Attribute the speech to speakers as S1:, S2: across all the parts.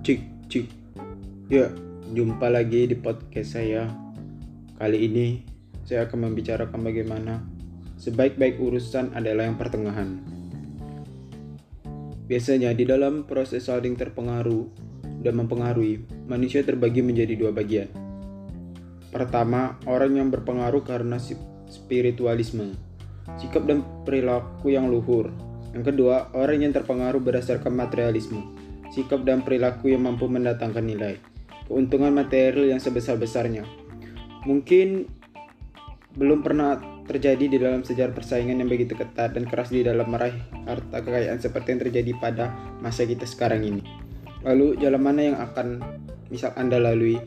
S1: Cik, cik. Ya, jumpa lagi di podcast saya. Kali ini saya akan membicarakan bagaimana sebaik-baik urusan adalah yang pertengahan. Biasanya di dalam proses saling terpengaruh dan mempengaruhi, manusia terbagi menjadi dua bagian. Pertama, orang yang berpengaruh karena spiritualisme, sikap dan perilaku yang luhur. Yang kedua, orang yang terpengaruh berdasarkan materialisme, sikap dan perilaku yang mampu mendatangkan nilai, keuntungan material yang sebesar-besarnya. Mungkin belum pernah terjadi di dalam sejarah persaingan yang begitu ketat dan keras di dalam meraih harta kekayaan seperti yang terjadi pada masa kita sekarang ini. Lalu jalan mana yang akan misal Anda lalui?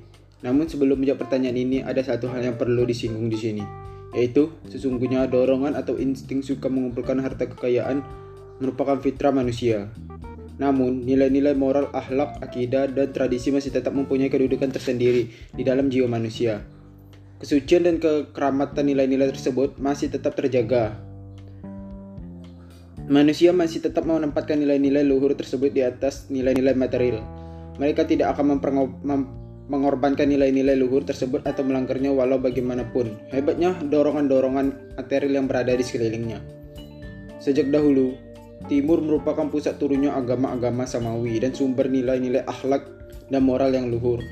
S1: Namun sebelum menjawab pertanyaan ini ada satu hal yang perlu disinggung di sini, yaitu sesungguhnya dorongan atau insting suka mengumpulkan harta kekayaan merupakan fitrah manusia. Namun, nilai-nilai moral, akhlak, akidah, dan tradisi masih tetap mempunyai kedudukan tersendiri di dalam jiwa manusia. Kesucian dan kekeramatan nilai-nilai tersebut masih tetap terjaga. Manusia masih tetap menempatkan nilai-nilai luhur tersebut di atas nilai-nilai material. Mereka tidak akan mengorbankan nilai-nilai luhur tersebut atau melanggarnya walau bagaimanapun. Hebatnya dorongan-dorongan material yang berada di sekelilingnya. Sejak dahulu, Timur merupakan pusat turunnya agama-agama samawi dan sumber nilai-nilai akhlak dan moral yang luhur.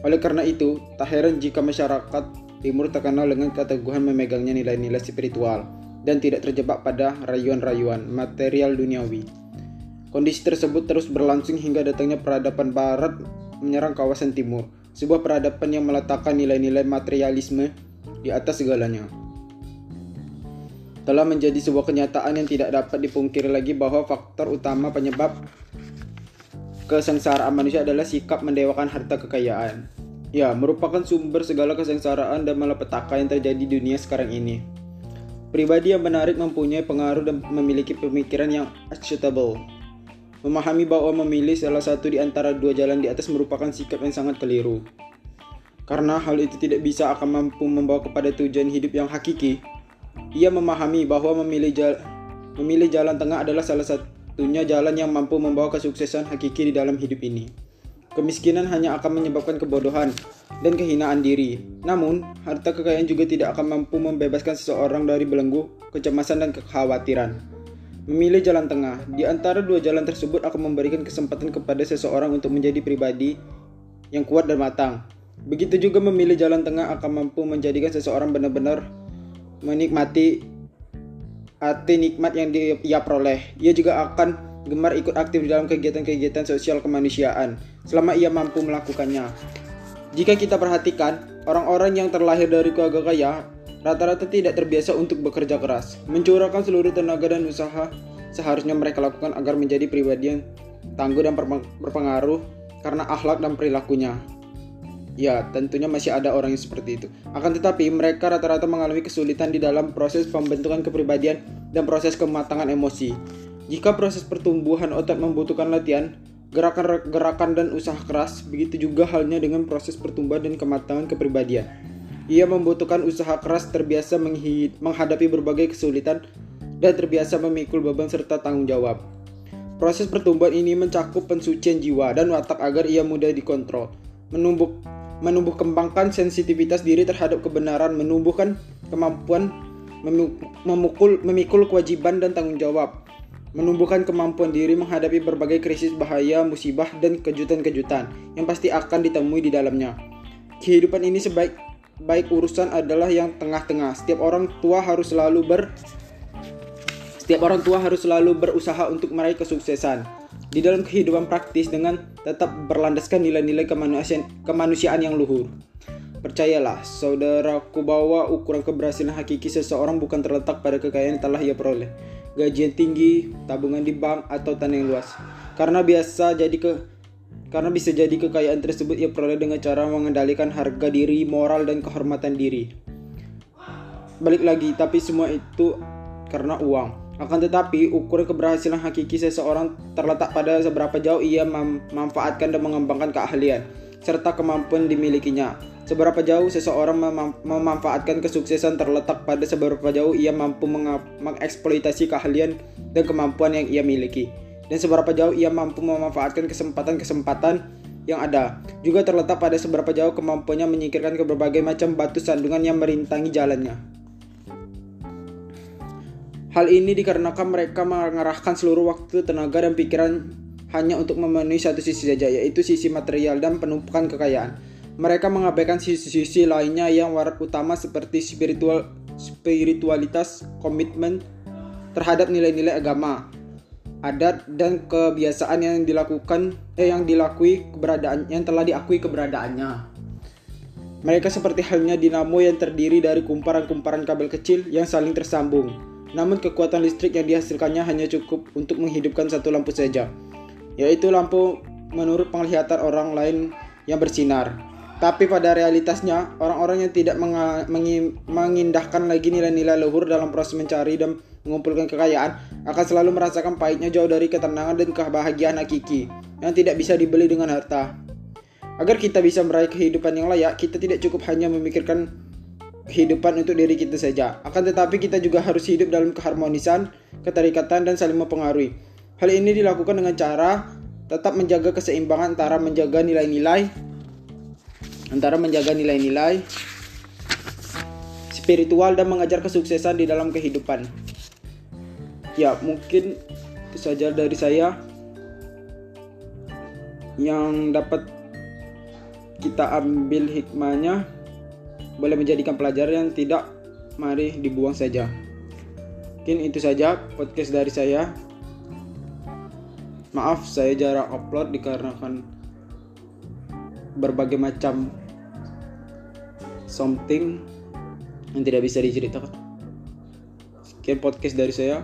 S1: Oleh karena itu, tak heran jika masyarakat Timur terkenal dengan keteguhan memegangnya nilai-nilai spiritual dan tidak terjebak pada rayuan-rayuan material duniawi. Kondisi tersebut terus berlangsung hingga datangnya peradaban barat menyerang kawasan timur, sebuah peradaban yang meletakkan nilai-nilai materialisme di atas segalanya. Telah menjadi sebuah kenyataan yang tidak dapat dipungkiri lagi bahwa faktor utama penyebab kesengsaraan manusia adalah sikap mendewakan harta kekayaan. Ya, merupakan sumber segala kesengsaraan dan malapetaka yang terjadi di dunia sekarang ini. Pribadi yang menarik mempunyai pengaruh dan memiliki pemikiran yang acceptable. Memahami bahwa memilih salah satu di antara dua jalan di atas merupakan sikap yang sangat keliru. Karena hal itu tidak bisa akan mampu membawa kepada tujuan hidup yang hakiki. Ia memahami bahwa memilih, jal memilih jalan tengah adalah salah satu satunya jalan yang mampu membawa kesuksesan hakiki di dalam hidup ini. Kemiskinan hanya akan menyebabkan kebodohan dan kehinaan diri. Namun, harta kekayaan juga tidak akan mampu membebaskan seseorang dari belenggu, kecemasan, dan kekhawatiran. Memilih jalan tengah di antara dua jalan tersebut akan memberikan kesempatan kepada seseorang untuk menjadi pribadi yang kuat dan matang. Begitu juga memilih jalan tengah akan mampu menjadikan seseorang benar-benar menikmati arti nikmat yang dia peroleh. Ia juga akan gemar ikut aktif dalam kegiatan-kegiatan sosial kemanusiaan selama ia mampu melakukannya. Jika kita perhatikan, orang-orang yang terlahir dari keluarga kaya rata-rata tidak terbiasa untuk bekerja keras, mencurahkan seluruh tenaga dan usaha seharusnya mereka lakukan agar menjadi pribadi yang tangguh dan berpengaruh karena akhlak dan perilakunya. Ya, tentunya masih ada orang yang seperti itu. Akan tetapi, mereka rata-rata mengalami kesulitan di dalam proses pembentukan kepribadian dan proses kematangan emosi. Jika proses pertumbuhan otak membutuhkan latihan, gerakan-gerakan dan usaha keras, begitu juga halnya dengan proses pertumbuhan dan kematangan kepribadian. Ia membutuhkan usaha keras terbiasa menghadapi berbagai kesulitan dan terbiasa memikul beban serta tanggung jawab. Proses pertumbuhan ini mencakup pensucian jiwa dan watak agar ia mudah dikontrol, menumbuh menumbuh kembangkan sensitivitas diri terhadap kebenaran, menumbuhkan kemampuan memukul, memikul kewajiban dan tanggung jawab, menumbuhkan kemampuan diri menghadapi berbagai krisis bahaya, musibah, dan kejutan-kejutan yang pasti akan ditemui di dalamnya. Kehidupan ini sebaik baik urusan adalah yang tengah-tengah. Setiap orang tua harus selalu ber setiap orang tua harus selalu berusaha untuk meraih kesuksesan di dalam kehidupan praktis dengan tetap berlandaskan nilai-nilai kemanusiaan, kemanusiaan yang luhur. Percayalah, saudaraku bahwa ukuran keberhasilan hakiki seseorang bukan terletak pada kekayaan yang telah ia peroleh, gaji yang tinggi, tabungan di bank, atau tanah yang luas. Karena biasa jadi ke karena bisa jadi kekayaan tersebut ia peroleh dengan cara mengendalikan harga diri, moral, dan kehormatan diri. Balik lagi, tapi semua itu karena uang. Akan tetapi, ukuran keberhasilan hakiki seseorang terletak pada seberapa jauh ia memanfaatkan dan mengembangkan keahlian serta kemampuan dimilikinya. Seberapa jauh seseorang mem memanfaatkan kesuksesan terletak pada seberapa jauh ia mampu mengeksploitasi keahlian dan kemampuan yang ia miliki. dan seberapa jauh ia mampu memanfaatkan kesempatan-kesempatan yang ada. Juga terletak pada seberapa jauh kemampuannya menyingkirkan ke berbagai macam batu sandungan yang merintangi jalannya. Hal ini dikarenakan mereka mengarahkan seluruh waktu, tenaga, dan pikiran hanya untuk memenuhi satu sisi saja, yaitu sisi material dan penumpukan kekayaan. Mereka mengabaikan sisi-sisi lainnya yang warat utama seperti spiritual, spiritualitas, komitmen terhadap nilai-nilai agama, adat dan kebiasaan yang dilakukan eh yang dilakui keberadaan yang telah diakui keberadaannya. Mereka seperti halnya dinamo yang terdiri dari kumparan-kumparan kabel kecil yang saling tersambung. Namun kekuatan listrik yang dihasilkannya hanya cukup untuk menghidupkan satu lampu saja yaitu lampu menurut penglihatan orang lain yang bersinar. Tapi pada realitasnya, orang-orang yang tidak mengindahkan lagi nilai-nilai luhur dalam proses mencari dan mengumpulkan kekayaan akan selalu merasakan pahitnya jauh dari ketenangan dan kebahagiaan hakiki yang tidak bisa dibeli dengan harta. Agar kita bisa meraih kehidupan yang layak, kita tidak cukup hanya memikirkan kehidupan untuk diri kita saja. Akan tetapi kita juga harus hidup dalam keharmonisan, keterikatan, dan saling mempengaruhi. Hal ini dilakukan dengan cara tetap menjaga keseimbangan antara menjaga nilai-nilai antara menjaga nilai-nilai spiritual dan mengajar kesuksesan di dalam kehidupan. Ya, mungkin itu saja dari saya yang dapat kita ambil hikmahnya boleh menjadikan pelajaran yang tidak mari dibuang saja. Mungkin itu saja podcast dari saya. Maaf saya jarang upload dikarenakan berbagai macam something yang tidak bisa diceritakan. Sekian podcast dari saya.